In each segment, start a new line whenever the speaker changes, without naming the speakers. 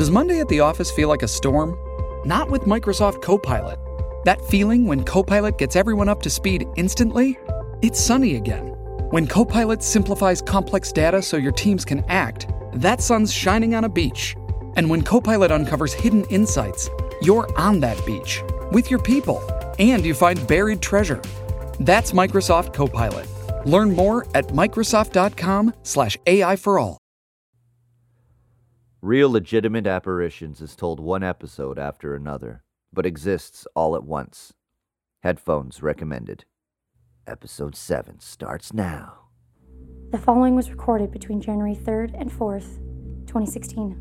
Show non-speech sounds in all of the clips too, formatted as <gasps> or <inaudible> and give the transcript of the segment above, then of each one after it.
Does Monday at the office feel like a storm? Not with Microsoft Copilot. That feeling when Copilot gets everyone up to speed instantly? It's sunny again. When Copilot simplifies complex data so your teams can act, that sun's shining on a beach. And when Copilot uncovers hidden insights, you're on that beach with your people and you find buried treasure. That's Microsoft Copilot. Learn more at Microsoft.com/slash AI for all.
Real Legitimate Apparitions is told one episode after another, but exists all at once. Headphones recommended. Episode 7 starts now.
The following was recorded between January 3rd and 4th, 2016.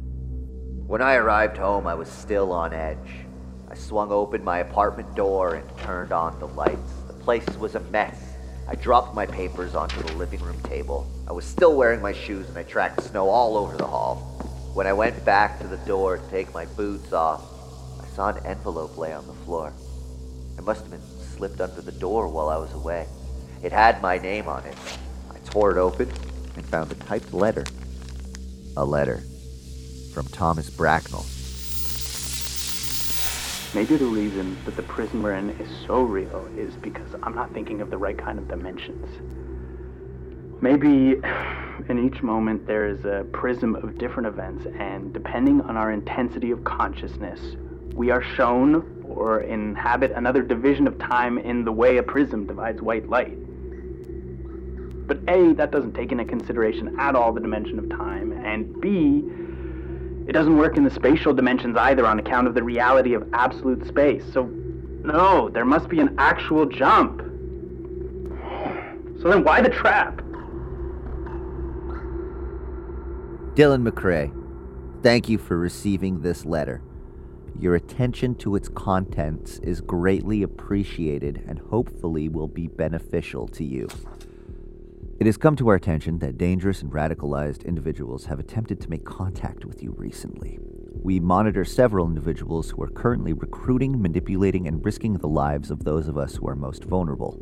When I arrived home, I was still on edge. I swung open my apartment door and turned on the lights. The place was a mess. I dropped my papers onto the living room table. I was still wearing my shoes and I tracked snow all over the hall. When I went back to the door to take my boots off, I saw an envelope lay on the floor. It must have been slipped under the door while I was away. It had my name on it. I tore it open and found a typed letter. A letter from Thomas Bracknell.
Maybe the reason that the prison we're in is so real is because I'm not thinking of the right kind of dimensions. Maybe in each moment there is a prism of different events, and depending on our intensity of consciousness, we are shown or inhabit another division of time in the way a prism divides white light. But A, that doesn't take into consideration at all the dimension of time, and B, it doesn't work in the spatial dimensions either on account of the reality of absolute space. So, no, there must be an actual jump. So then why the trap?
Dylan McCrae, thank you for receiving this letter. Your attention to its contents is greatly appreciated and hopefully will be beneficial to you. It has come to our attention that dangerous and radicalized individuals have attempted to make contact with you recently. We monitor several individuals who are currently recruiting, manipulating, and risking the lives of those of us who are most vulnerable.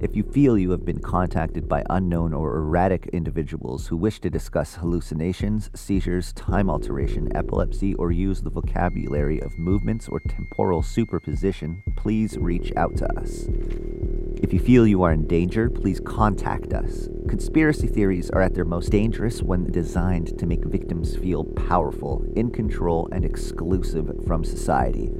If you feel you have been contacted by unknown or erratic individuals who wish to discuss hallucinations, seizures, time alteration, epilepsy, or use the vocabulary of movements or temporal superposition, please reach out to us. If you feel you are in danger, please contact us. Conspiracy theories are at their most dangerous when designed to make victims feel powerful, in control, and exclusive from society.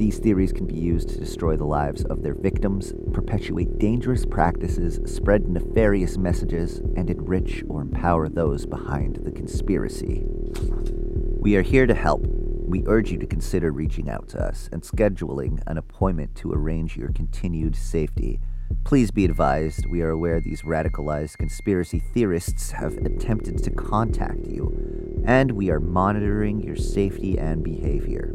These theories can be used to destroy the lives of their victims, perpetuate dangerous practices, spread nefarious messages, and enrich or empower those behind the conspiracy. We are here to help. We urge you to consider reaching out to us and scheduling an appointment to arrange your continued safety. Please be advised, we are aware these radicalized conspiracy theorists have attempted to contact you, and we are monitoring your safety and behavior.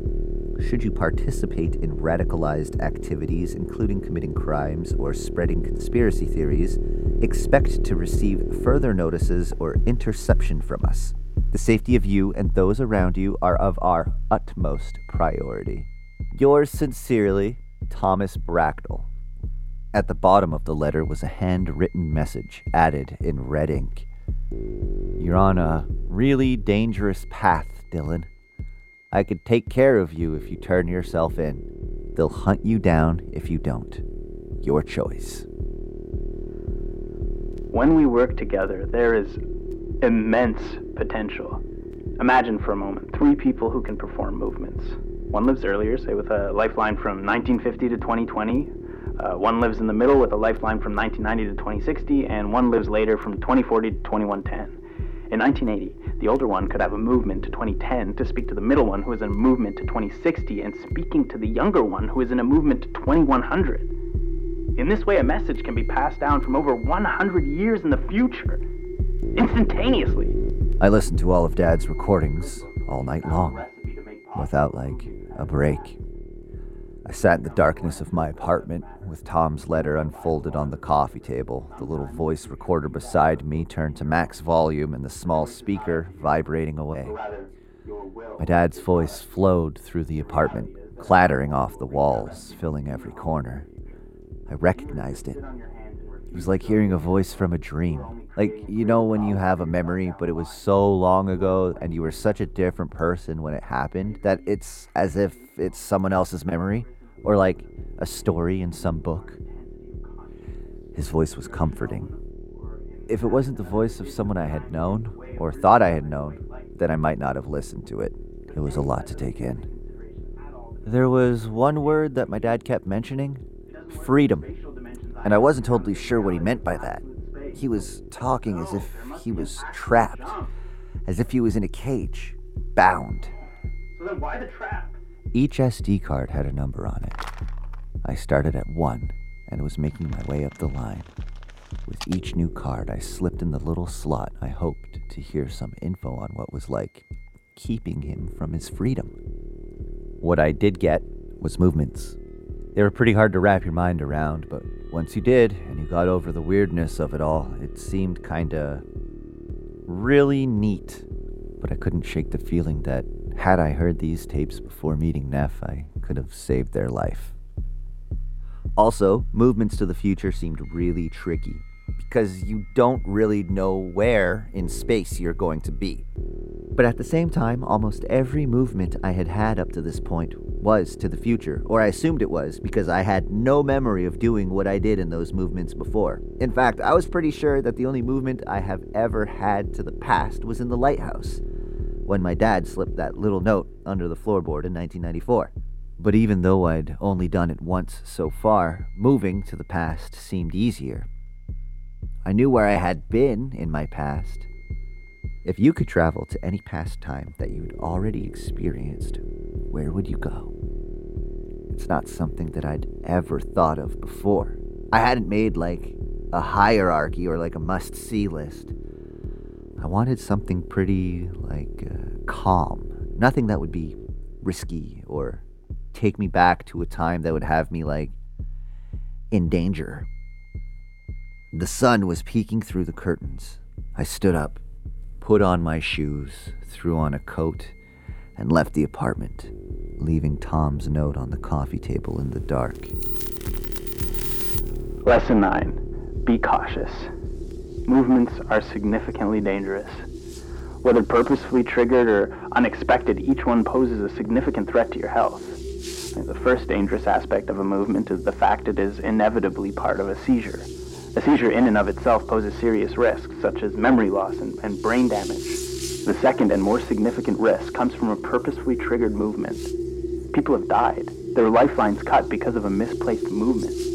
Should you participate in radicalized activities, including committing crimes or spreading conspiracy theories, expect to receive further notices or interception from us. The safety of you and those around you are of our utmost priority. Yours sincerely, Thomas Bracknell. At the bottom of the letter was a handwritten message added in red ink. You're on a really dangerous path, Dylan. I could take care of you if you turn yourself in. They'll hunt you down if you don't. Your choice.
When we work together, there is immense potential. Imagine for a moment three people who can perform movements. One lives earlier, say with a lifeline from 1950 to 2020. Uh, one lives in the middle with a lifeline from 1990 to 2060, and one lives later from 2040 to 2110. In 1980, the older one could have a movement to 2010 to speak to the middle one who is in a movement to 2060 and speaking to the younger one who is in a movement to 2100. In this way, a message can be passed down from over 100 years in the future, instantaneously.
I listened to all of Dad's recordings all night long, without, like, a break. I sat in the darkness of my apartment with Tom's letter unfolded on the coffee table, the little voice recorder beside me turned to max volume and the small speaker vibrating away. My dad's voice flowed through the apartment, clattering off the walls, filling every corner. I recognized it. It was like hearing a voice from a dream. Like, you know, when you have a memory, but it was so long ago and you were such a different person when it happened that it's as if it's someone else's memory or like a story in some book. His voice was comforting. If it wasn't the voice of someone I had known or thought I had known, then I might not have listened to it. It was a lot to take in. There was one word that my dad kept mentioning freedom. And I wasn't totally sure what he meant by that. He was talking as if he was trapped, as if he was in a cage, bound.
So then why the trap?
Each SD card had a number on it. I started at one and was making my way up the line. With each new card, I slipped in the little slot I hoped to hear some info on what was like keeping him from his freedom. What I did get was movements. They were pretty hard to wrap your mind around, but once you did and you got over the weirdness of it all, it seemed kinda really neat. But I couldn't shake the feeling that had I heard these tapes before meeting Neff, I could have saved their life. Also, movements to the future seemed really tricky because you don't really know where in space you're going to be. But at the same time, almost every movement I had had up to this point was to the future, or I assumed it was because I had no memory of doing what I did in those movements before. In fact, I was pretty sure that the only movement I have ever had to the past was in the lighthouse, when my dad slipped that little note under the floorboard in 1994. But even though I'd only done it once so far, moving to the past seemed easier. I knew where I had been in my past. If you could travel to any past time that you'd already experienced, where would you go? It's not something that I'd ever thought of before. I hadn't made like a hierarchy or like a must see list. I wanted something pretty like uh, calm, nothing that would be risky or take me back to a time that would have me like in danger. The sun was peeking through the curtains. I stood up, put on my shoes, threw on a coat, and left the apartment, leaving Tom's note on the coffee table in the dark.
Lesson 9 Be cautious. Movements are significantly dangerous. Whether purposefully triggered or unexpected, each one poses a significant threat to your health. The first dangerous aspect of a movement is the fact it is inevitably part of a seizure. A seizure in and of itself poses serious risks, such as memory loss and, and brain damage. The second and more significant risk comes from a purposefully triggered movement. People have died, their lifelines cut because of a misplaced movement.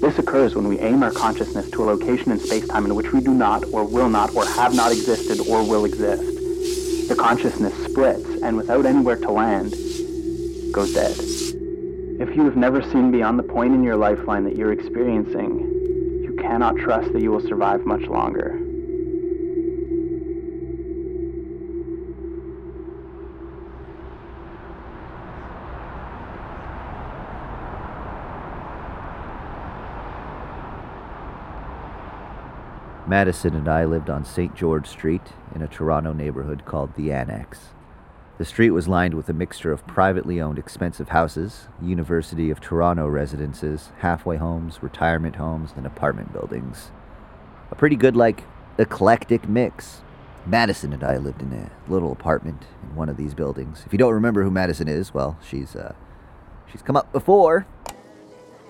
This occurs when we aim our consciousness to a location in space-time in which we do not, or will not, or have not existed, or will exist. The consciousness splits, and without anywhere to land, goes dead. If you have never seen beyond the point in your lifeline that you're experiencing, you cannot trust that you will survive much longer.
Madison and I lived on St. George Street in a Toronto neighborhood called the Annex. The street was lined with a mixture of privately owned expensive houses, University of Toronto residences, halfway homes, retirement homes, and apartment buildings. A pretty good, like, eclectic mix. Madison and I lived in a little apartment in one of these buildings. If you don't remember who Madison is, well, she's, uh, she's come up before.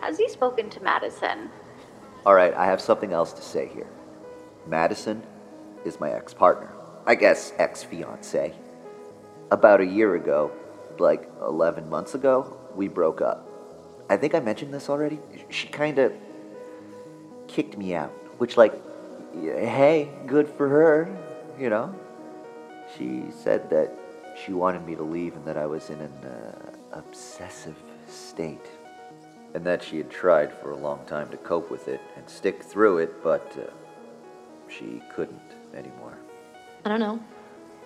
Has he spoken to Madison?
All right, I have something else to say here. Madison is my ex partner. I guess ex fiance. About a year ago, like 11 months ago, we broke up. I think I mentioned this already. She kind of kicked me out, which, like, hey, good for her, you know? She said that she wanted me to leave and that I was in an uh, obsessive state. And that she had tried for a long time to cope with it and stick through it, but uh, she couldn't anymore.
I don't know.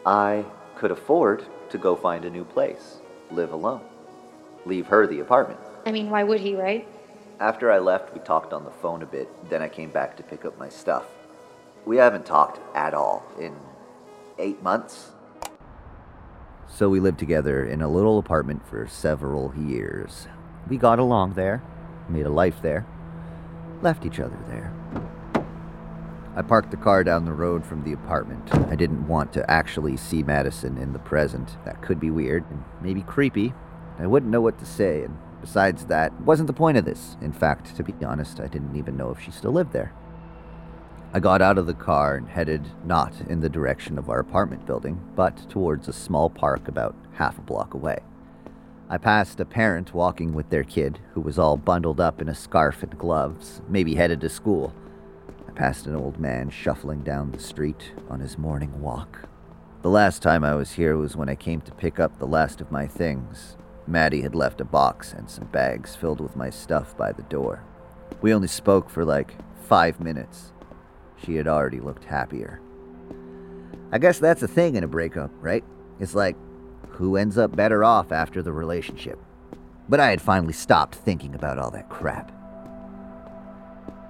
I could afford to go find a new place, live alone, leave her the apartment.
I mean, why would he, right?
After I left, we talked on the phone a bit, then I came back to pick up my stuff. We haven't talked at all in eight months. So we lived together in a little apartment for several years. We got along there, made a life there, left each other there. I parked the car down the road from the apartment. I didn't want to actually see Madison in the present. That could be weird and maybe creepy. I wouldn't know what to say, and besides that, wasn't the point of this. In fact, to be honest, I didn't even know if she still lived there. I got out of the car and headed not in the direction of our apartment building, but towards a small park about half a block away. I passed a parent walking with their kid, who was all bundled up in a scarf and gloves, maybe headed to school. Passed an old man shuffling down the street on his morning walk. The last time I was here was when I came to pick up the last of my things. Maddie had left a box and some bags filled with my stuff by the door. We only spoke for like five minutes she had already looked happier. I guess that's a thing in a breakup, right? It's like, who ends up better off after the relationship? But I had finally stopped thinking about all that crap.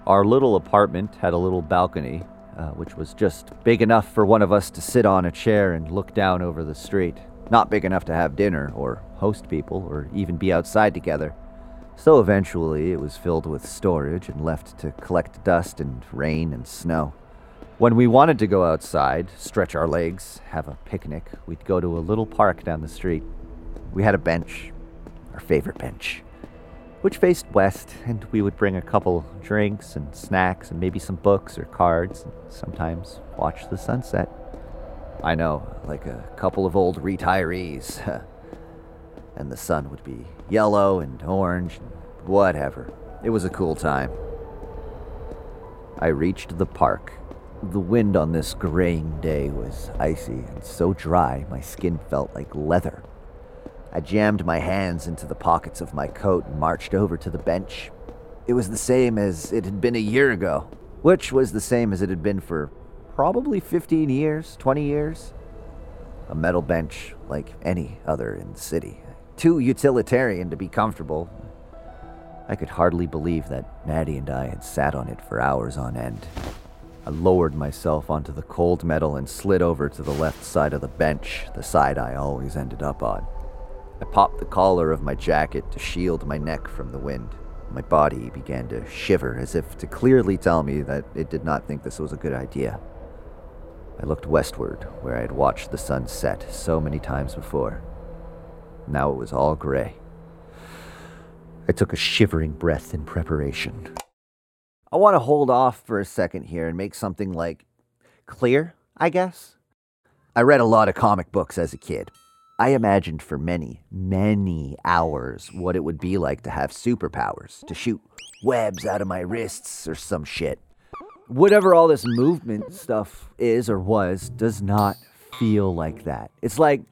Our little apartment had a little balcony, uh, which was just big enough for one of us to sit on a chair and look down over the street. Not big enough to have dinner, or host people, or even be outside together. So eventually it was filled with storage and left to collect dust and rain and snow. When we wanted to go outside, stretch our legs, have a picnic, we'd go to a little park down the street. We had a bench, our favorite bench, which faced west, and we would bring a couple drinks and snacks and maybe some books or cards, and sometimes watch the sunset. I know, like a couple of old retirees. <laughs> and the sun would be yellow and orange and whatever. It was a cool time. I reached the park. The wind on this graying day was icy and so dry my skin felt like leather. I jammed my hands into the pockets of my coat and marched over to the bench. It was the same as it had been a year ago, which was the same as it had been for probably 15 years, 20 years. A metal bench like any other in the city too utilitarian to be comfortable. I could hardly believe that Maddie and I had sat on it for hours on end. I lowered myself onto the cold metal and slid over to the left side of the bench, the side I always ended up on. I popped the collar of my jacket to shield my neck from the wind. My body began to shiver as if to clearly tell me that it did not think this was a good idea. I looked westward, where I had watched the sun set so many times before. Now it was all gray. I took a shivering breath in preparation. I want to hold off for a second here and make something like clear, I guess. I read a lot of comic books as a kid. I imagined for many, many hours what it would be like to have superpowers, to shoot webs out of my wrists or some shit. Whatever all this movement stuff is or was does not feel like that. It's like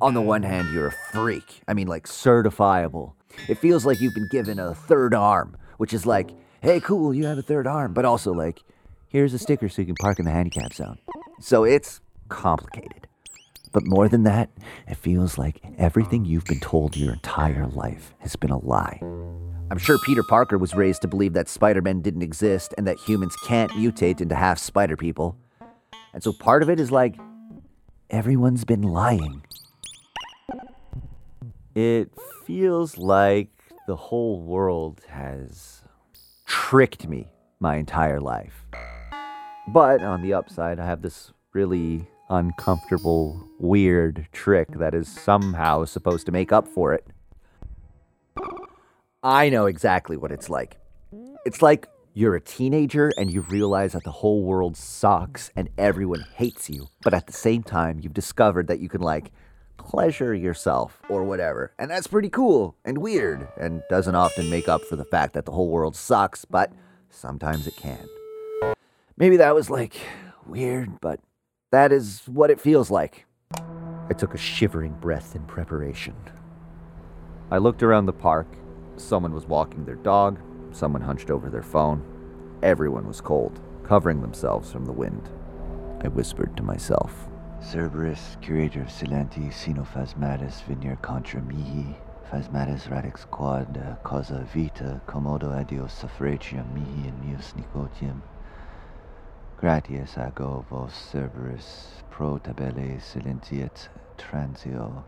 on the one hand, you're a freak. I mean, like certifiable. It feels like you've been given a third arm, which is like, hey, cool, you have a third arm, but also like, here's a sticker so you can park in the handicap zone. So it's complicated. But more than that, it feels like everything oh, you've been told your entire life has been a lie. I'm sure Peter Parker was raised to believe that Spider Man didn't exist and that humans can't mutate into half spider people. And so part of it is like, everyone's been lying. It feels like the whole world has tricked me my entire life. But on the upside, I have this really uncomfortable, weird trick that is somehow supposed to make up for it. I know exactly what it's like. It's like you're a teenager and you realize that the whole world sucks and everyone hates you, but at the same time, you've discovered that you can, like, pleasure yourself or whatever. And that's pretty cool and weird and doesn't often make up for the fact that the whole world sucks, but sometimes it can. Maybe that was like weird, but that is what it feels like. I took a shivering breath in preparation. I looked around the park. Someone was walking their dog, someone hunched over their phone. Everyone was cold, covering themselves from the wind. I whispered to myself.
Cerberus, curator of Silenti, Sinophasmatis, Vinir contra mihi, Phasmatis radix quad, uh, causa vita, commodo adios suffratium mihi in meus nicotium. Gratias ago vos Cerberus, pro tabelle silentiet transio.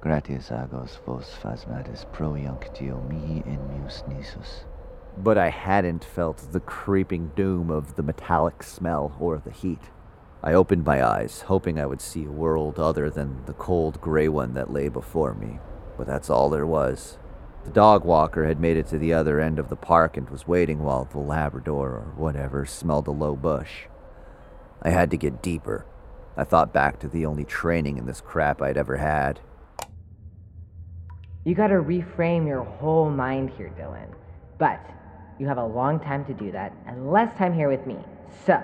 Gratias agos vos phasmatis pro iunctio mihi in meus nisus.
but I hadn't felt the creeping doom of the metallic smell or the heat. I opened my eyes, hoping I would see a world other than the cold gray one that lay before me, but that's all there was. The dog walker had made it to the other end of the park and was waiting while the Labrador or whatever smelled a low bush. I had to get deeper. I thought back to the only training in this crap I'd ever had.
You gotta reframe your whole mind here, Dylan. But you have a long time to do that and less time here with me. So,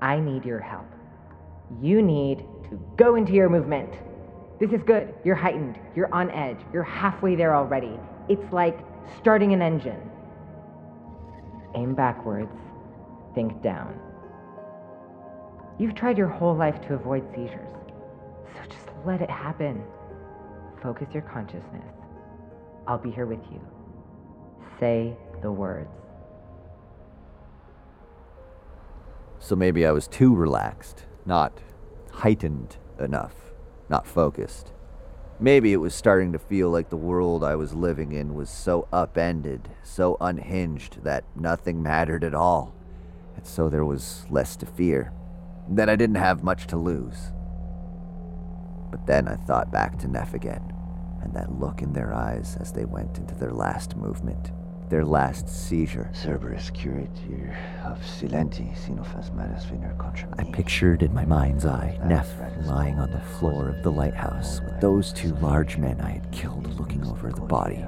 I need your help. You need to go into your movement. This is good. You're heightened. You're on edge. You're halfway there already. It's like starting an engine. Aim backwards. Think down. You've tried your whole life to avoid seizures. So just let it happen. Focus your consciousness. I'll be here with you. Say the words.
So maybe I was too relaxed, not heightened enough, not focused. Maybe it was starting to feel like the world I was living in was so upended, so unhinged that nothing mattered at all, and so there was less to fear, that I didn't have much to lose. But then I thought back to Neff again, and that look in their eyes as they went into their last movement their last seizure.
Cerberus curator of Silenti, Viner
I pictured in my mind's eye Neff lying on the floor of the lighthouse with those two large men I had killed looking over the body.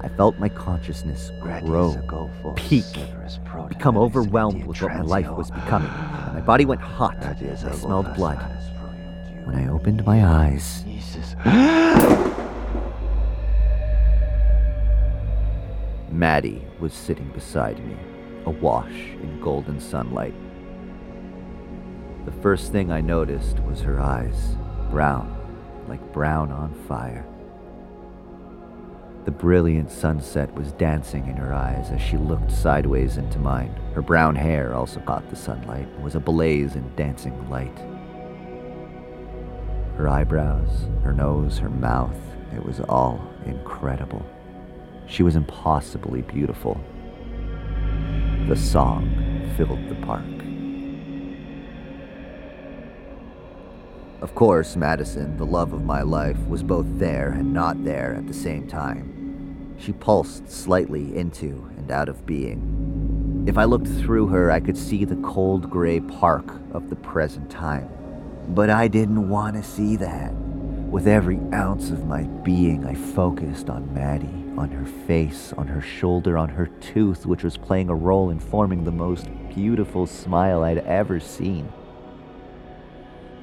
I felt my consciousness grow, peak, become overwhelmed with what my life was becoming. My body went hot. I smelled blood. When I opened my eyes, Maddie was sitting beside me, awash in golden sunlight. The first thing I noticed was her eyes, brown, like brown on fire. The brilliant sunset was dancing in her eyes as she looked sideways into mine. Her brown hair also caught the sunlight and was ablaze in dancing light. Her eyebrows, her nose, her mouth, it was all incredible. She was impossibly beautiful. The song filled the park. Of course, Madison, the love of my life, was both there and not there at the same time. She pulsed slightly into and out of being. If I looked through her, I could see the cold gray park of the present time. But I didn't want to see that. With every ounce of my being, I focused on Maddie on her face, on her shoulder, on her tooth, which was playing a role in forming the most beautiful smile I'd ever seen.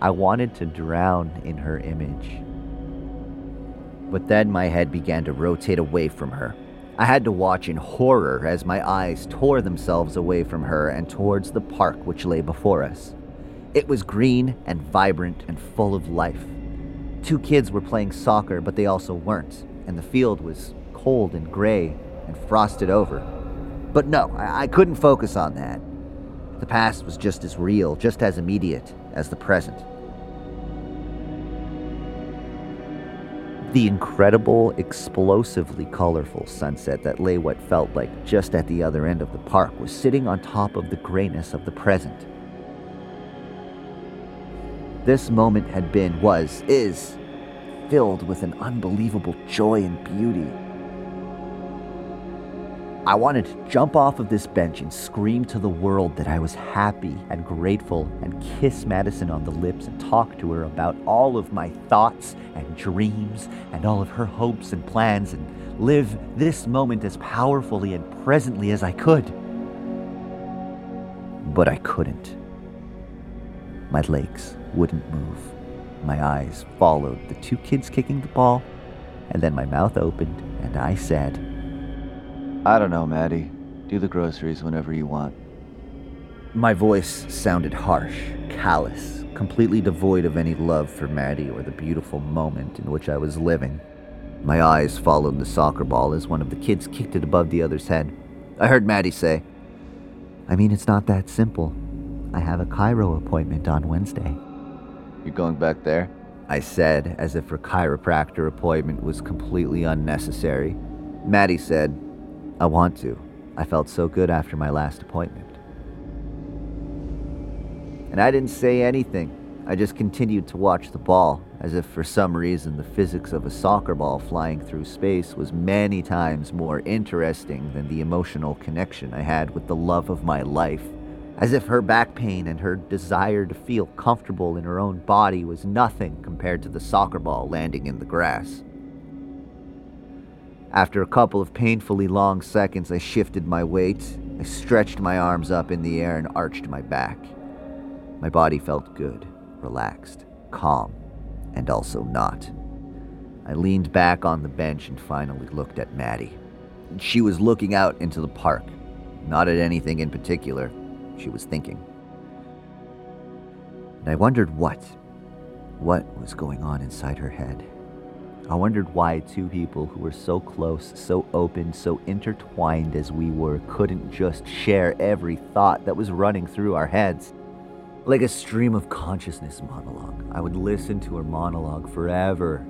I wanted to drown in her image. But then my head began to rotate away from her. I had to watch in horror as my eyes tore themselves away from her and towards the park which lay before us. It was green and vibrant and full of life. Two kids were playing soccer, but they also weren't, and the field was cold and gray and frosted over. But no, I, I couldn't focus on that. The past was just as real, just as immediate as the present. The incredible, explosively colorful sunset that lay what felt like just at the other end of the park was sitting on top of the grayness of the present. This moment had been, was, is, filled with an unbelievable joy and beauty. I wanted to jump off of this bench and scream to the world that I was happy and grateful and kiss Madison on the lips and talk to her about all of my thoughts and dreams and all of her hopes and plans and live this moment as powerfully and presently as I could. But I couldn't. My legs wouldn't move. My eyes followed the two kids kicking the ball, and then my mouth opened and I said,
I don't know, Maddie. Do the groceries whenever you want.
My voice sounded harsh, callous, completely devoid of any love for Maddie or the beautiful moment in which I was living. My eyes followed the soccer ball as one of the kids kicked it above the other's head. I heard Maddie say, I mean, it's not that simple. I have a chiro appointment on Wednesday.
You're going back there?
I said, as if her chiropractor appointment was completely unnecessary. Maddie said, I want to. I felt so good after my last appointment. And I didn't say anything. I just continued to watch the ball, as if for some reason the physics of a soccer ball flying through space was many times more interesting than the emotional connection I had with the love of my life. As if her back pain and her desire to feel comfortable in her own body was nothing compared to the soccer ball landing in the grass. After a couple of painfully long seconds, I shifted my weight. I stretched my arms up in the air and arched my back. My body felt good relaxed, calm, and also not. I leaned back on the bench and finally looked at Maddie. She was looking out into the park, not at anything in particular. She was thinking. And I wondered what. What was going on inside her head? I wondered why two people who were so close, so open, so intertwined as we were couldn't just share every thought that was running through our heads. Like a stream of consciousness monologue. I would listen to her monologue forever.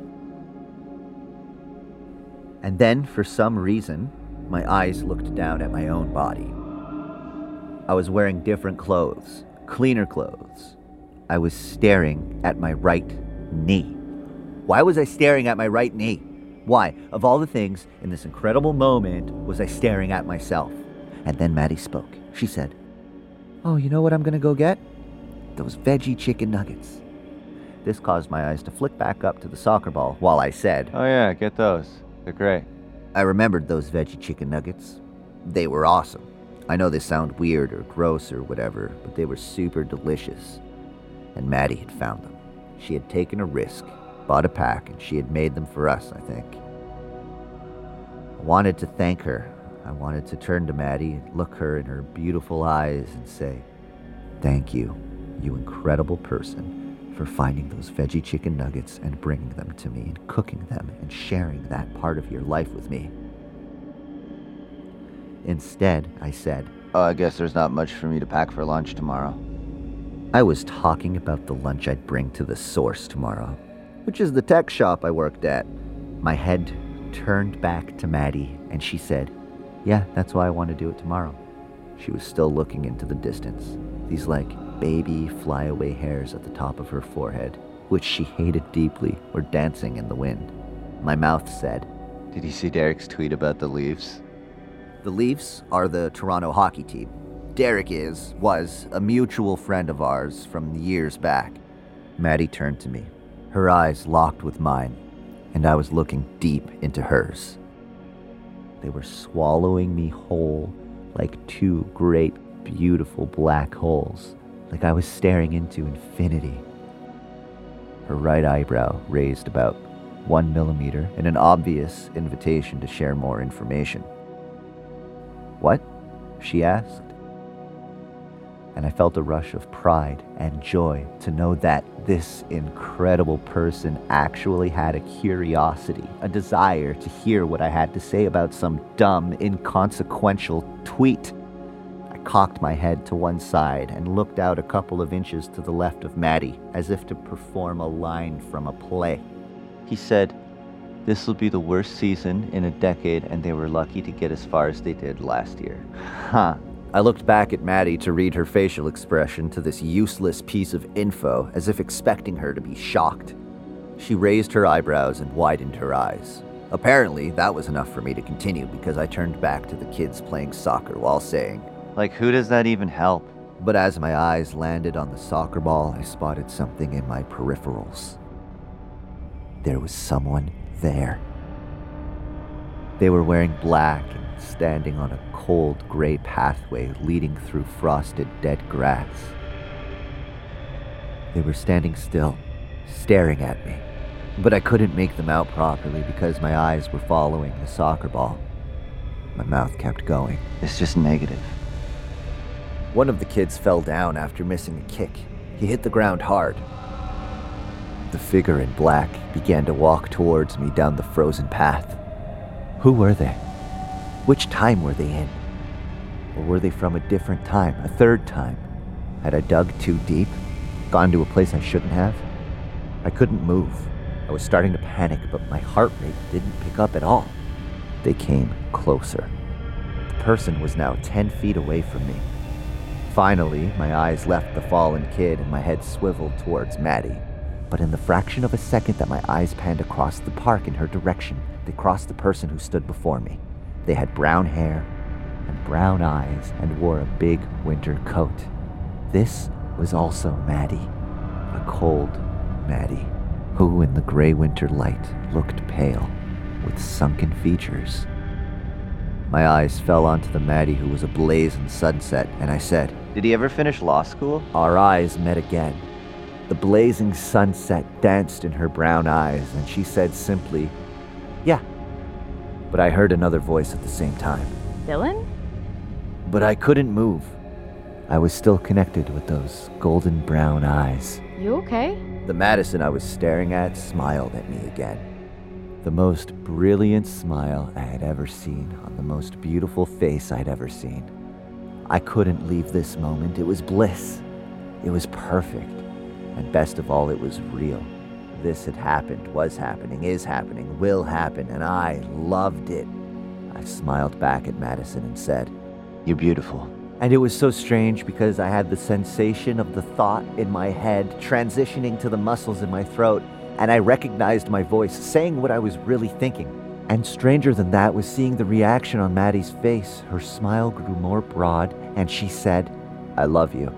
And then, for some reason, my eyes looked down at my own body. I was wearing different clothes, cleaner clothes. I was staring at my right knee. Why was I staring at my right knee? Why, of all the things in this incredible moment, was I staring at myself? And then Maddie spoke. She said, Oh, you know what I'm gonna go get? those veggie chicken nuggets. This caused my eyes to flick back up to the soccer ball while I said,
Oh, yeah, get those. They're great.
I remembered those veggie chicken nuggets. They were awesome. I know they sound weird or gross or whatever, but they were super delicious. And Maddie had found them. She had taken a risk, bought a pack, and she had made them for us, I think. I wanted to thank her. I wanted to turn to Maddie and look her in her beautiful eyes and say, Thank you you incredible person, for finding those veggie chicken nuggets and bringing them to me and cooking them and sharing that part of your life with me. Instead, I said,
Oh, I guess there's not much for me to pack for lunch tomorrow.
I was talking about the lunch I'd bring to the Source tomorrow, which is the tech shop I worked at. My head turned back to Maddie, and she said, Yeah, that's why I want to do it tomorrow. She was still looking into the distance. These, like, baby flyaway hairs at the top of her forehead, which she hated deeply, were dancing in the wind. My mouth said,
Did you see Derek's tweet about the Leafs?
The Leafs are the Toronto hockey team. Derek is, was, a mutual friend of ours from years back. Maddie turned to me, her eyes locked with mine, and I was looking deep into hers. They were swallowing me whole like two great, beautiful black holes like I was staring into infinity. Her right eyebrow raised about one millimeter in an obvious invitation to share more information. What? she asked. And I felt a rush of pride and joy to know that this incredible person actually had a curiosity, a desire to hear what I had to say about some dumb, inconsequential tweet I cocked my head to one side and looked out a couple of inches to the left of Maddie, as if to perform a line from a play.
He said, This will be the worst season in a decade, and they were lucky to get as far as they did last year. <laughs>
Huh. I looked back at Maddie to read her facial expression to this useless piece of info, as if expecting her to be shocked. She raised her eyebrows and widened her eyes. Apparently, that was enough for me to continue because I turned back to the kids playing soccer while saying,
like, who does that even help?
But as my eyes landed on the soccer ball, I spotted something in my peripherals. There was someone there. They were wearing black and standing on a cold gray pathway leading through frosted dead grass. They were standing still, staring at me, but I couldn't make them out properly because my eyes were following the soccer ball. My mouth kept going.
It's just negative.
One of the kids fell down after missing a kick. He hit the ground hard. The figure in black began to walk towards me down the frozen path. Who were they? Which time were they in? Or were they from a different time, a third time? Had I dug too deep? Gone to a place I shouldn't have? I couldn't move. I was starting to panic, but my heart rate didn't pick up at all. They came closer. The person was now 10 feet away from me. Finally, my eyes left the fallen kid and my head swiveled towards Maddie. But in the fraction of a second that my eyes panned across the park in her direction, they crossed the person who stood before me. They had brown hair and brown eyes and wore a big winter coat. This was also Maddie, a cold Maddie, who in the gray winter light looked pale, with sunken features. My eyes fell onto the Maddie who was ablaze in sunset, and I said,
Did he ever finish law school?
Our eyes met again. The blazing sunset danced in her brown eyes, and she said simply, Yeah. But I heard another voice at the same time.
Dylan?
But I couldn't move. I was still connected with those golden brown eyes.
You okay?
The Madison I was staring at smiled at me again. The most brilliant smile I had ever seen on the most beautiful face I'd ever seen. I couldn't leave this moment. It was bliss. It was perfect. And best of all, it was real. This had happened, was happening, is happening, will happen, and I loved it. I smiled back at Madison and said,
You're beautiful.
and it was so strange because I had the sensation of the thought in my head transitioning to the muscles in my throat, and I recognized my voice saying what I was really thinking. And stranger than that was seeing the reaction on Maddie's face. Her smile grew more broad, and she said, I love you.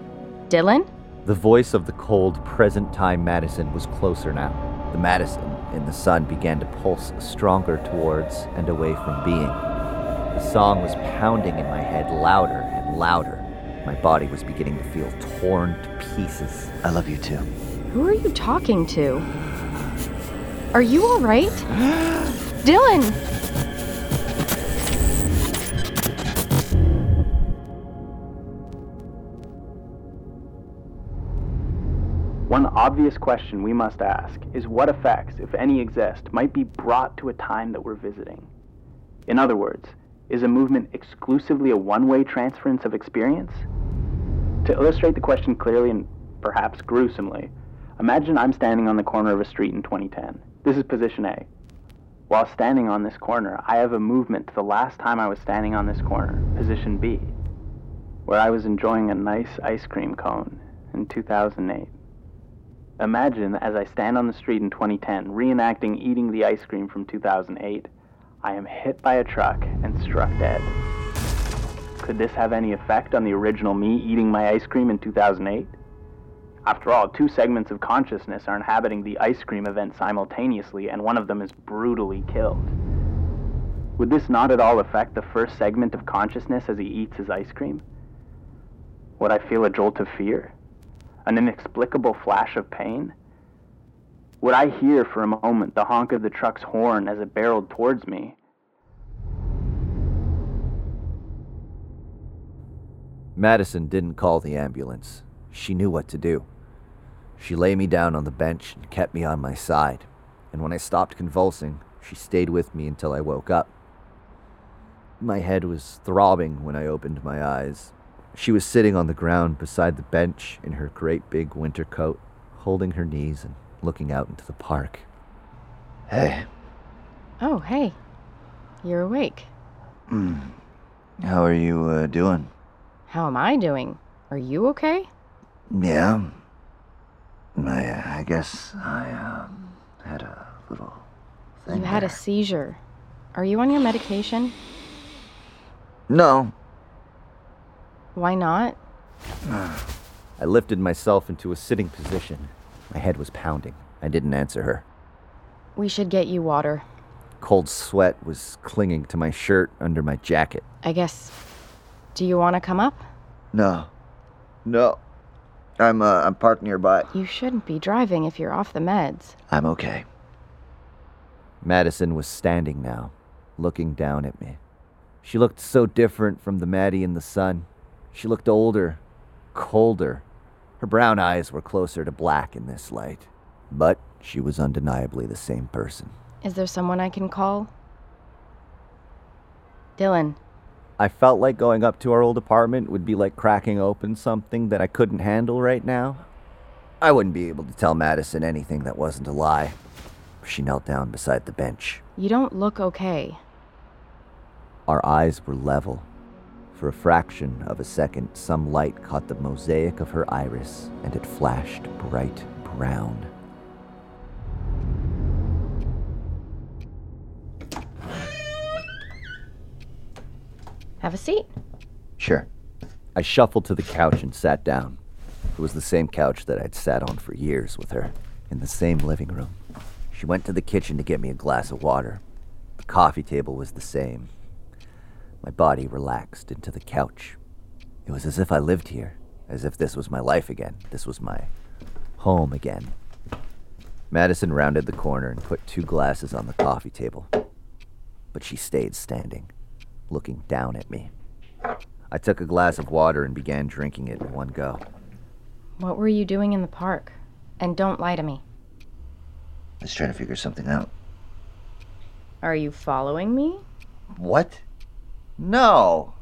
Dylan?
The voice of the cold, present time Madison was closer now. The Madison in the sun began to pulse stronger towards and away from being. The song was pounding in my head louder and louder. My body was beginning to feel torn to pieces.
I love you too.
Who are you talking to? Are you alright? <gasps> Dylan!
One obvious question we must ask is what effects, if any exist, might be brought to a time that we're visiting? In other words, is a movement exclusively a one way transference of experience? To illustrate the question clearly and perhaps gruesomely, imagine I'm standing on the corner of a street in 2010. This is position A. While standing on this corner, I have a movement to the last time I was standing on this corner, position B, where I was enjoying a nice ice cream cone in 2008. Imagine as I stand on the street in 2010, reenacting eating the ice cream from 2008, I am hit by a truck and struck dead. Could this have any effect on the original me eating my ice cream in 2008? After all, two segments of consciousness are inhabiting the ice cream event simultaneously, and one of them is brutally killed. Would this not at all affect the first segment of consciousness as he eats his ice cream? Would I feel a jolt of fear? An inexplicable flash of pain? Would I hear for a moment the honk of the truck's horn as it barreled towards me?
Madison didn't call the ambulance. She knew what to do. She lay me down on the bench and kept me on my side, and when I stopped convulsing, she stayed with me until I woke up. My head was throbbing when I opened my eyes. She was sitting on the ground beside the bench in her great big winter coat, holding her knees and looking out into the park.
Hey,
Oh, hey. You're awake.
how are you uh, doing?
How am I doing? Are you okay?
Yeah. I, uh, I guess I um, had a little thing.
You had a seizure. Are you on your medication?
No.
Why not?
I lifted myself into a sitting position. My head was pounding. I didn't answer her.
We should get you water.
Cold sweat was clinging to my shirt under my jacket.
I guess. Do you want to come up?
No. No. I'm uh, I'm parked nearby.
You shouldn't be driving if you're off the meds.
I'm okay.
Madison was standing now, looking down at me. She looked so different from the Maddie in the sun. She looked older, colder. Her brown eyes were closer to black in this light. But she was undeniably the same person.
Is there someone I can call? Dylan,
I felt like going up to our old apartment would be like cracking open something that I couldn't handle right now. I wouldn't be able to tell Madison anything that wasn't a lie. She knelt down beside the bench.
you don't look okay.
Our eyes were level. For a fraction of a second, some light caught the mosaic of her iris, and it flashed bright brown.
Have a seat.
Sure. I shuffled to the couch and sat down. It was the same couch that I'd sat on for years with her, in the same living room. She went to the kitchen to get me a glass of water. The coffee table was the same. My body relaxed into the couch. It was as if I lived here, as if this was my life again. This was my home again. Madison rounded the corner and put two glasses on the coffee table. But she stayed standing, looking down at me. I took a glass of water and began drinking it in one go.
What were you doing in the park? And don't lie to me.
I was trying to figure something out.
Are you following me?
What? No.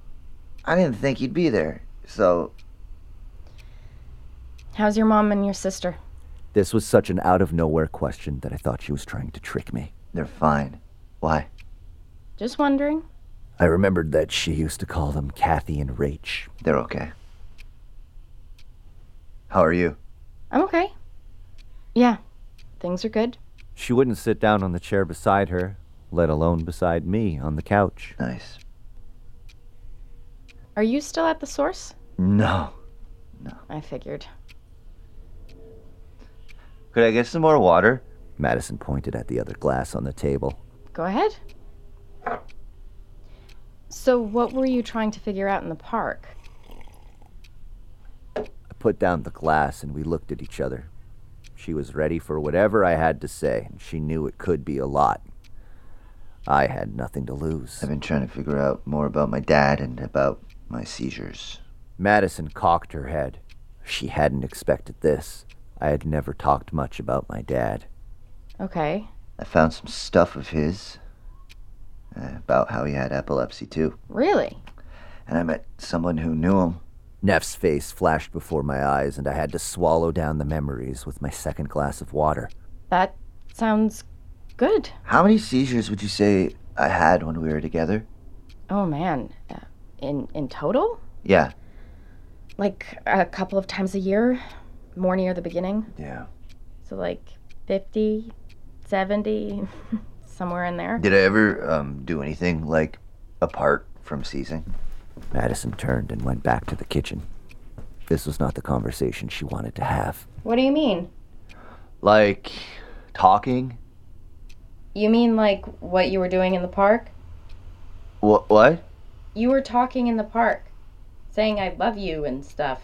I didn't think you'd be there. So,
How's your mom and your sister?
This was such an out of nowhere question that I thought she was trying to trick me.
they're fine. Why?
Just wondering.
I remembered that she used to call them Kathy and Rach.
They're okay. How are you?
I'm okay. Yeah, things are good.
She wouldn't sit down on the chair beside her, let alone beside me on the couch.
Nice.
Are you still at the source?
No. No.
I figured.
Could I get some more water?
Madison pointed at the other glass on the table.
Go ahead. So, what were you trying to figure out in the park?
I put down the glass and we looked at each other. She was ready for whatever I had to say, and she knew it could be a lot. I had nothing to lose.
I've been trying to figure out more about my dad and about my seizures.
Madison cocked her head. She hadn't expected this. I had never talked much about my dad.
Okay.
I found some stuff of his uh, about how he had epilepsy too.
Really?
And I met someone who knew him.
Neff's face flashed before my eyes, and I had to swallow down the memories with my second glass of water.
That sounds good.
How many seizures would you say I had when we were together?
Oh man. In in total?
Yeah.
Like a couple of times a year, more near the beginning.
Yeah.
So like 50, 70, <laughs> somewhere in there.
Did I ever um, do anything like apart from seizing?
Madison turned and went back to the kitchen. This was not the conversation she wanted to have.
What do you mean?
Like talking?
You mean like what you were doing in the park?
What? What?
You were talking in the park, saying I love you and stuff.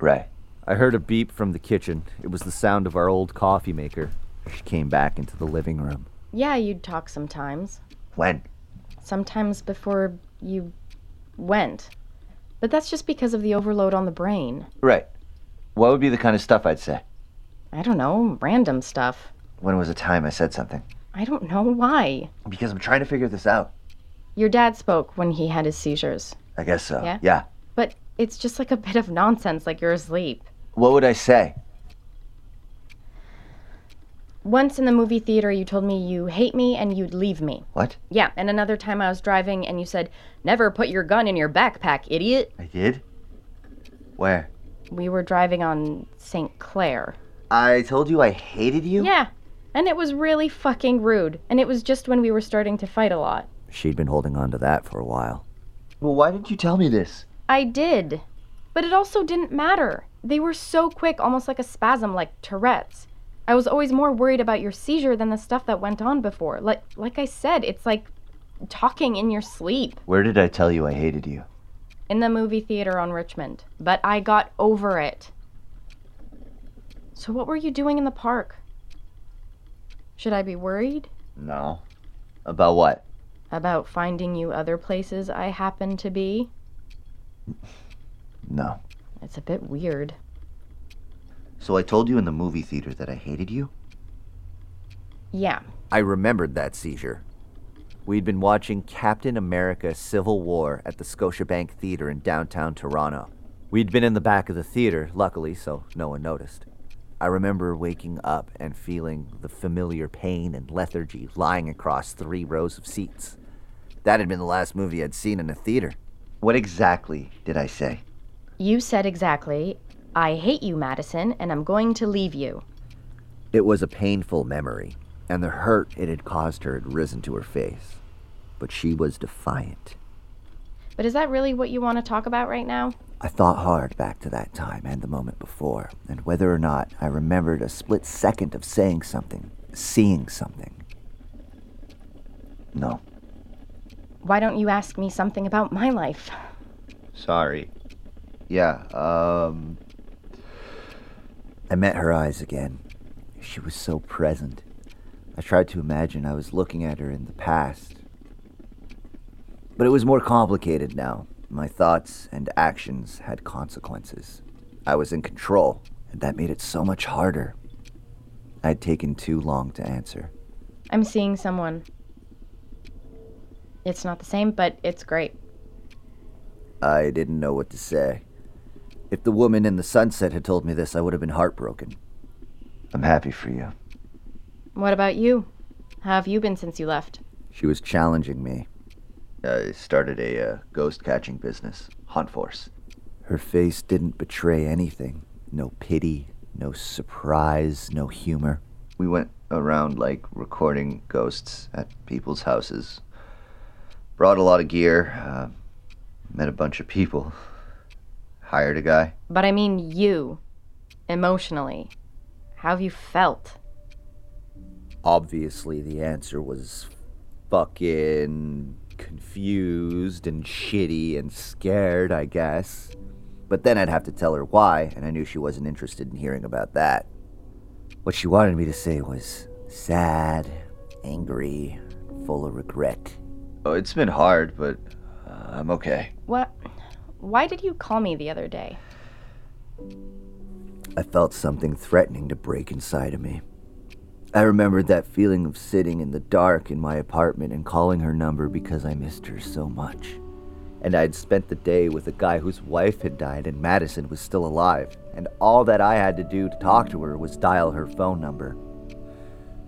Right.
I heard a beep from the kitchen. It was the sound of our old coffee maker. She came back into the living room.
Yeah, you'd talk sometimes.
When?
Sometimes before you went. But that's just because of the overload on the brain.
Right. What would be the kind of stuff I'd say?
I don't know, random stuff.
When was the time I said something?
I don't know why.
Because I'm trying to figure this out.
Your dad spoke when he had his seizures,
I guess so.
Yeah?
Yeah.
but it's just like a bit of nonsense, like you're asleep.
What would I say?
Once in the movie theater, you told me you hate me and you'd leave me.
What?
Yeah, and another time I was driving and you said, Never put your gun in your backpack, idiot.
I did? Where?
We were driving on St. Clair.
I told you I hated you?
Yeah, and it was really fucking rude. And it was just when we were starting to fight a lot.
She'd been holding on to that for a while.
Well, why didn't you tell me this?
I did. But it also didn't matter. They were so quick, almost like a spasm, like Tourette's. I was always more worried about your seizure than the stuff that went on before. Like like I said, it's like talking in your sleep
Where did I tell you I hated you?
in the movie theater on Richmond. But I got over it. So what were you doing in the park? Should I be worried
No. About what?
About finding you other places I happen to be?
No.
It's a bit weird.
So I told you in the movie theater that I hated you?
Yeah.
I remembered that seizure. We'd been watching Captain America Civil War at the Scotiabank Theater in downtown Toronto. We'd been in the back of the theater, luckily, so no one noticed. I remember waking up and feeling the familiar pain and lethargy lying across three rows of seats. That had been the last movie I'd seen in a theater. What exactly did I say?
You said exactly, I hate you, Madison, and I'm going to leave you.
It was a painful memory, and the hurt it had caused her had risen to her face. But she was defiant.
But is that really what you want to talk about right now?
I thought hard back to that time and the moment before, and whether or not I remembered a split second of saying something, seeing something. No.
Why don't you ask me something about my life?
Sorry. Yeah, um. I met her eyes again. She was so present. I tried to imagine I was looking at her in the past. But it was more complicated now. My thoughts and actions had consequences. I was in control, and that made it so much harder. I'd taken too long to answer.
I'm seeing someone. It's not the same, but it's great.
I didn't know what to say. If the woman in the sunset had told me this, I would have been heartbroken. I'm happy for you.
What about you? How have you been since you left?
She was challenging me. I started a uh, ghost catching business, Hunt Force. Her face didn't betray anything. No pity, no surprise, no humor. We went around like recording ghosts at people's houses. Brought a lot of gear, uh, met a bunch of people, hired a guy.
But I mean you. Emotionally. How have you felt?
Obviously, the answer was fucking confused and shitty and scared, I guess. But then I'd have to tell her why, and I knew she wasn't interested in hearing about that. What she wanted me to say was sad, angry, full of regret. Oh, it's been hard, but uh, I'm okay.
What? Why did you call me the other day?
I felt something threatening to break inside of me. I remembered that feeling of sitting in the dark in my apartment and calling her number because I missed her so much. And I'd spent the day with a guy whose wife had died and Madison was still alive, and all that I had to do to talk to her was dial her phone number.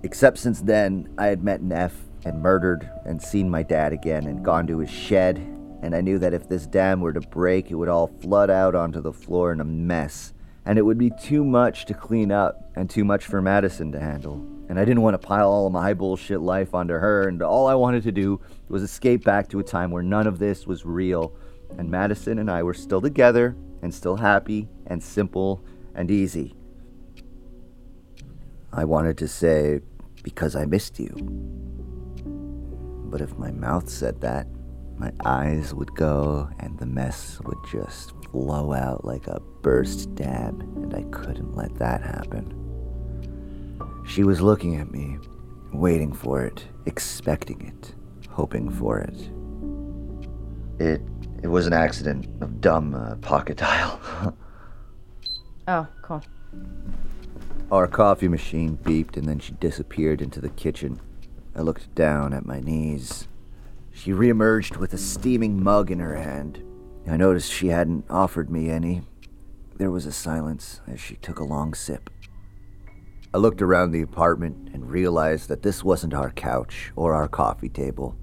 Except since then, I had met Neff and murdered and seen my dad again and gone to his shed, and I knew that if this dam were to break, it would all flood out onto the floor in a mess, and it would be too much to clean up and too much for Madison to handle. And I didn't want to pile all of my bullshit life onto her, and all I wanted to do was escape back to a time where none of this was real, and Madison and I were still together and still happy and simple and easy. I wanted to say, because I missed you. But if my mouth said that, my eyes would go and the mess would just flow out like a burst dam, and I couldn't let that happen. She was looking at me, waiting for it, expecting it, hoping for it. It it was an accident of dumb uh, pocket dial. <laughs>
Oh, cool.
Our coffee machine beeped and then she disappeared into the kitchen. I looked down at my knees. She reemerged with a steaming mug in her hand. I noticed she hadn't offered me any. There was a silence as she took a long sip. I looked around the apartment and realized that this wasn't our couch or our coffee table.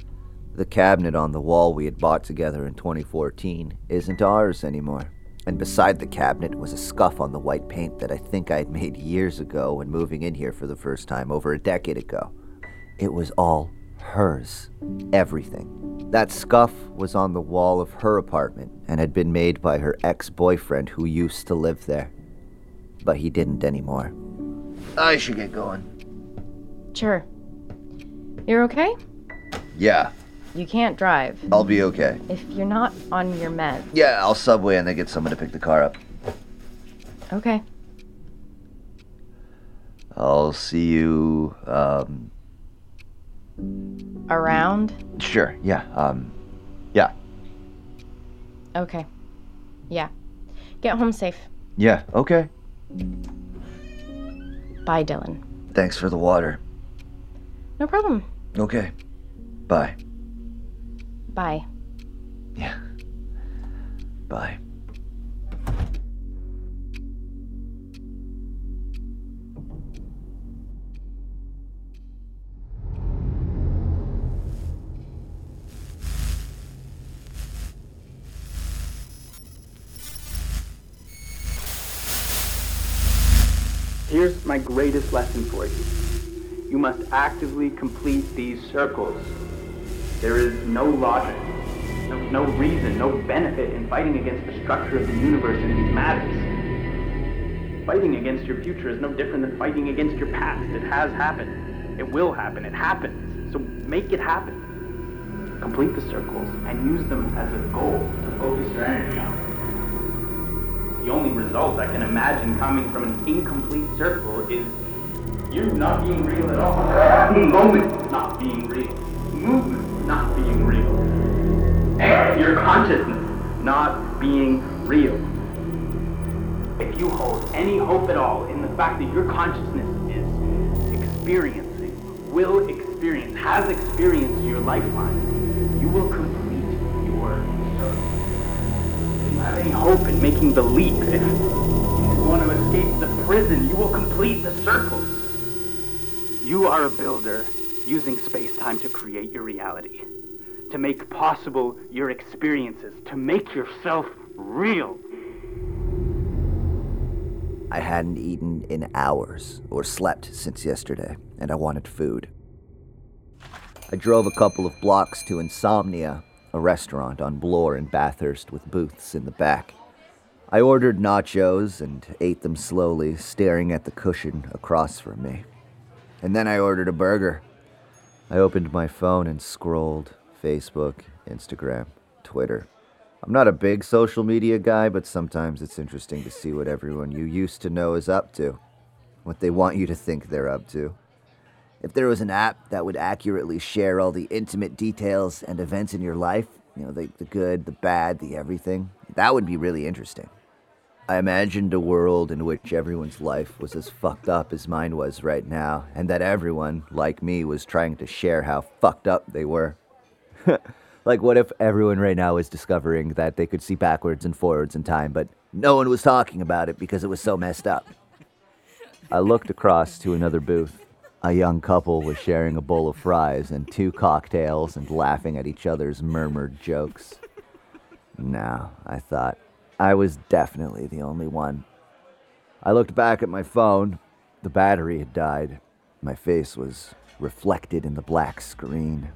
The cabinet on the wall we had bought together in 2014 isn't ours anymore. And beside the cabinet was a scuff on the white paint that I think I'd made years ago when moving in here for the first time over a decade ago. It was all hers. Everything. That scuff was on the wall of her apartment and had been made by her ex boyfriend who used to live there. But he didn't anymore. I should get going.
Sure. You're okay?
Yeah,
You can't drive.
I'll be okay.
If you're not on your meds.
Yeah, I'll subway and then get someone to pick the car up.
Okay.
I'll see you, um,
Around?
sure, yeah, um, yeah,
Okay. Yeah. Get home safe.
yeah, okay.
Bye, Dylan.
Thanks for the water.
No problem.
Okay, bye.
Bye.
Yeah, bye.
My greatest lesson for you. You must actively complete these circles. There is no logic, no, no reason, no benefit in fighting against the structure of the universe in these matters. Fighting against your future is no different than fighting against your past. It has happened. It will happen. It happens. So make it happen. Complete the circles and use them as a goal to focus your energy on. The only result I can imagine coming from an incomplete circle is you not being real at all. <laughs> Moment not being real. Movement not being real. And your consciousness not being real. If you hold any hope at all in the fact that your consciousness is experiencing, will experience, has experienced your lifeline, you will any hope in making the leap, if you want to escape the prison, you will complete the circle. You are a builder using space-time to create your reality, to make possible your experiences, to make yourself real.
I hadn't eaten in hours or slept since yesterday, and I wanted food. I drove a couple of blocks to Insomnia, a restaurant on Bloor in Bathurst with booths in the back. I ordered nachos and ate them slowly, staring at the cushion across from me. And then I ordered a burger. I opened my phone and scrolled Facebook, Instagram, Twitter. I'm not a big social media guy, but sometimes it's interesting to see what everyone you used to know is up to, what they want you to think they're up to. If there was an app that would accurately share all the intimate details and events in your life, you know, the, the good, the bad, the everything, that would be really interesting. I imagined a world in which everyone's life was as fucked up as mine was right now, and that everyone, like me, was trying to share how fucked up they were. <laughs> like, what if everyone right now is discovering that they could see backwards and forwards in time, but no one was talking about it because it was so messed up? I looked across to another booth. A young couple was sharing a bowl of fries and two cocktails and laughing at each other's murmured jokes. No, I thought. I was definitely the only one. I looked back at my phone. The battery had died. My face was reflected in the black screen.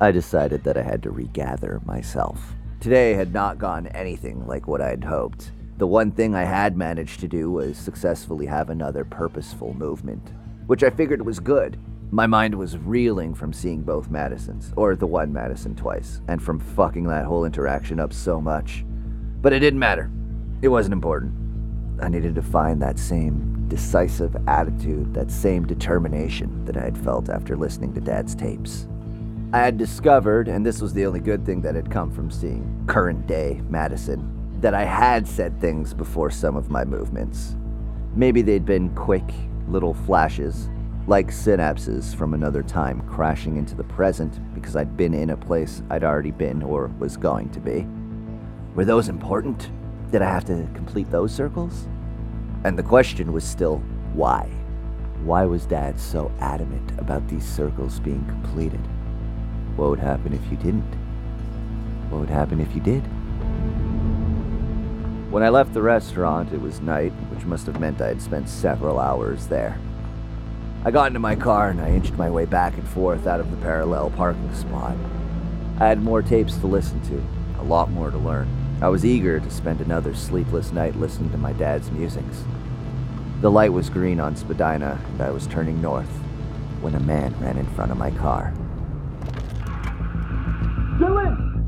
I decided that I had to regather myself. Today had not gone anything like what I had hoped. The one thing I had managed to do was successfully have another purposeful movement, which I figured was good. My mind was reeling from seeing both Madisons, or the one Madison twice, and from fucking that whole interaction up so much. But it didn't matter. It wasn't important. I needed to find that same decisive attitude, that same determination that I had felt after listening to Dad's tapes. I had discovered, and this was the only good thing that had come from seeing current day Madison, that I had said things before some of my movements. Maybe they'd been quick, little flashes, like synapses from another time crashing into the present because I'd been in a place I'd already been or was going to be. Were those important? Did I have to complete those circles? And the question was still why? Why was Dad so adamant about these circles being completed? What would happen if you didn't? What would happen if you did? When I left the restaurant, it was night, which must have meant I had spent several hours there. I got into my car and I inched my way back and forth out of the parallel parking spot. I had more tapes to listen to, a lot more to learn. I was eager to spend another sleepless night listening to my dad's musings. The light was green on Spadina, and I was turning north when a man ran in front of my car.
Dylan!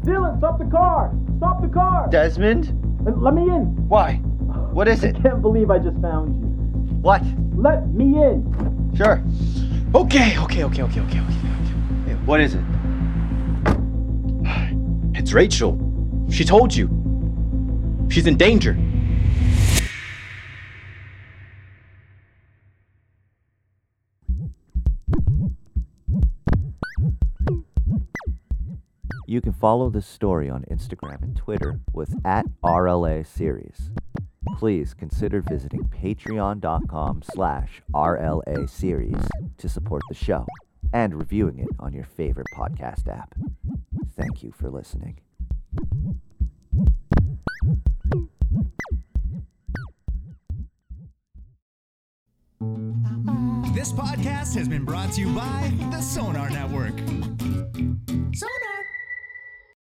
Dylan, stop the car! Stop the car!
Desmond?
Let me in!
Why? What is it?
I can't believe I just found you.
What?
Let me in!
Sure. Okay, okay, okay, okay, okay, okay. okay. What is it? <sighs>
It's Rachel. She told you. She's in danger.
You can follow this story on Instagram and Twitter with at RLA Series. Please consider visiting patreon.com slash RLA Series to support the show and reviewing it on your favorite podcast app. Thank you for listening. This podcast has been brought to you by the Sonar Network.
So